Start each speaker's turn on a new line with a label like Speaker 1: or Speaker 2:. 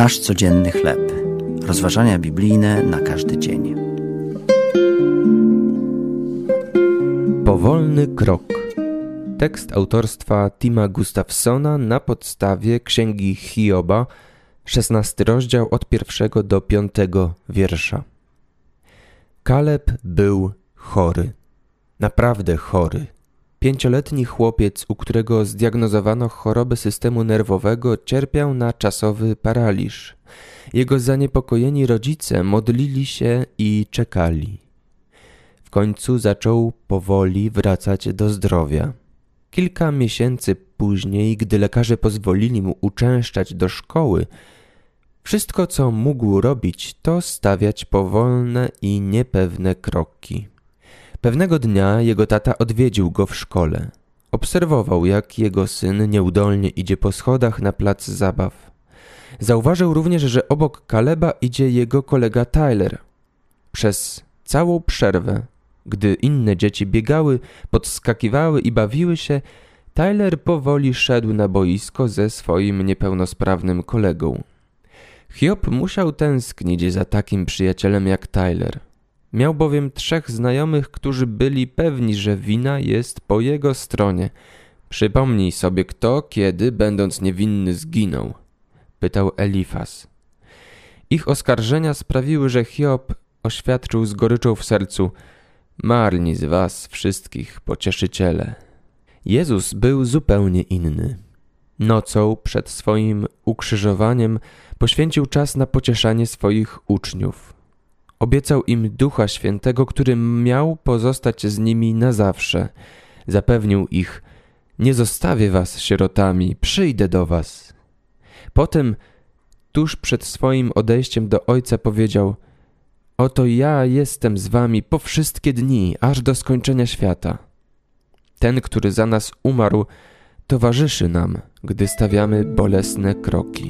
Speaker 1: Nasz codzienny chleb. Rozważania biblijne na każdy dzień.
Speaker 2: Powolny krok. Tekst autorstwa Tima Gustafsona na podstawie księgi Hioba, 16 rozdział od pierwszego do piątego wiersza. Kaleb był chory. Naprawdę chory. Pięcioletni chłopiec, u którego zdiagnozowano chorobę systemu nerwowego, cierpiał na czasowy paraliż. Jego zaniepokojeni rodzice modlili się i czekali. W końcu zaczął powoli wracać do zdrowia. Kilka miesięcy później, gdy lekarze pozwolili mu uczęszczać do szkoły, wszystko co mógł robić, to stawiać powolne i niepewne kroki. Pewnego dnia jego tata odwiedził go w szkole. Obserwował, jak jego syn nieudolnie idzie po schodach na plac zabaw. Zauważył również, że obok Kaleba idzie jego kolega Tyler. Przez całą przerwę, gdy inne dzieci biegały, podskakiwały i bawiły się, Tyler powoli szedł na boisko ze swoim niepełnosprawnym kolegą. Hiob musiał tęsknić za takim przyjacielem jak Tyler. Miał bowiem trzech znajomych, którzy byli pewni, że wina jest po jego stronie. Przypomnij sobie, kto kiedy, będąc niewinny, zginął, pytał Elifas. Ich oskarżenia sprawiły, że Hiob oświadczył z goryczą w sercu: Marni z was wszystkich pocieszyciele. Jezus był zupełnie inny. Nocą przed swoim ukrzyżowaniem poświęcił czas na pocieszanie swoich uczniów. Obiecał im Ducha Świętego, który miał pozostać z nimi na zawsze. Zapewnił ich: Nie zostawię was sierotami, przyjdę do was. Potem, tuż przed swoim odejściem do Ojca, powiedział: Oto ja jestem z wami po wszystkie dni, aż do skończenia świata. Ten, który za nas umarł, towarzyszy nam, gdy stawiamy bolesne kroki.